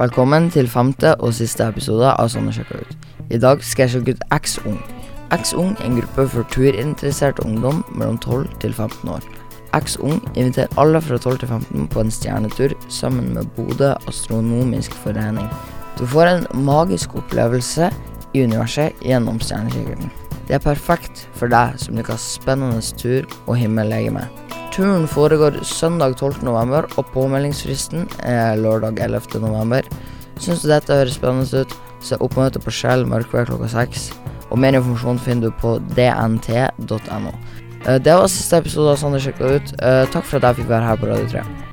Velkommen til femte og siste episode av Sånne sjekker ut. I dag skal jeg sjekke ut X-Ung. X-Ung er en gruppe for turinteressert ungdom mellom 12 til 15 år. X-Ung inviterer alle fra 12 til 15 på en stjernetur sammen med Bodø Astronomisk Forening. Du får en magisk opplevelse i universet gjennom stjernekikkerten. Det er perfekt for deg som liker spennende tur og himmellegeme. Turen foregår søndag 12. november, og påmeldingsfristen er lørdag 11. november. Syns du dette høres spennende ut, så oppmøte på Skjell mørkvær klokka seks. Og mer informasjon finner du på dnt.no. Eh, Det var siste episode av Sander sjekka ut. Eh, Takk for at jeg fikk være her på Radio 3.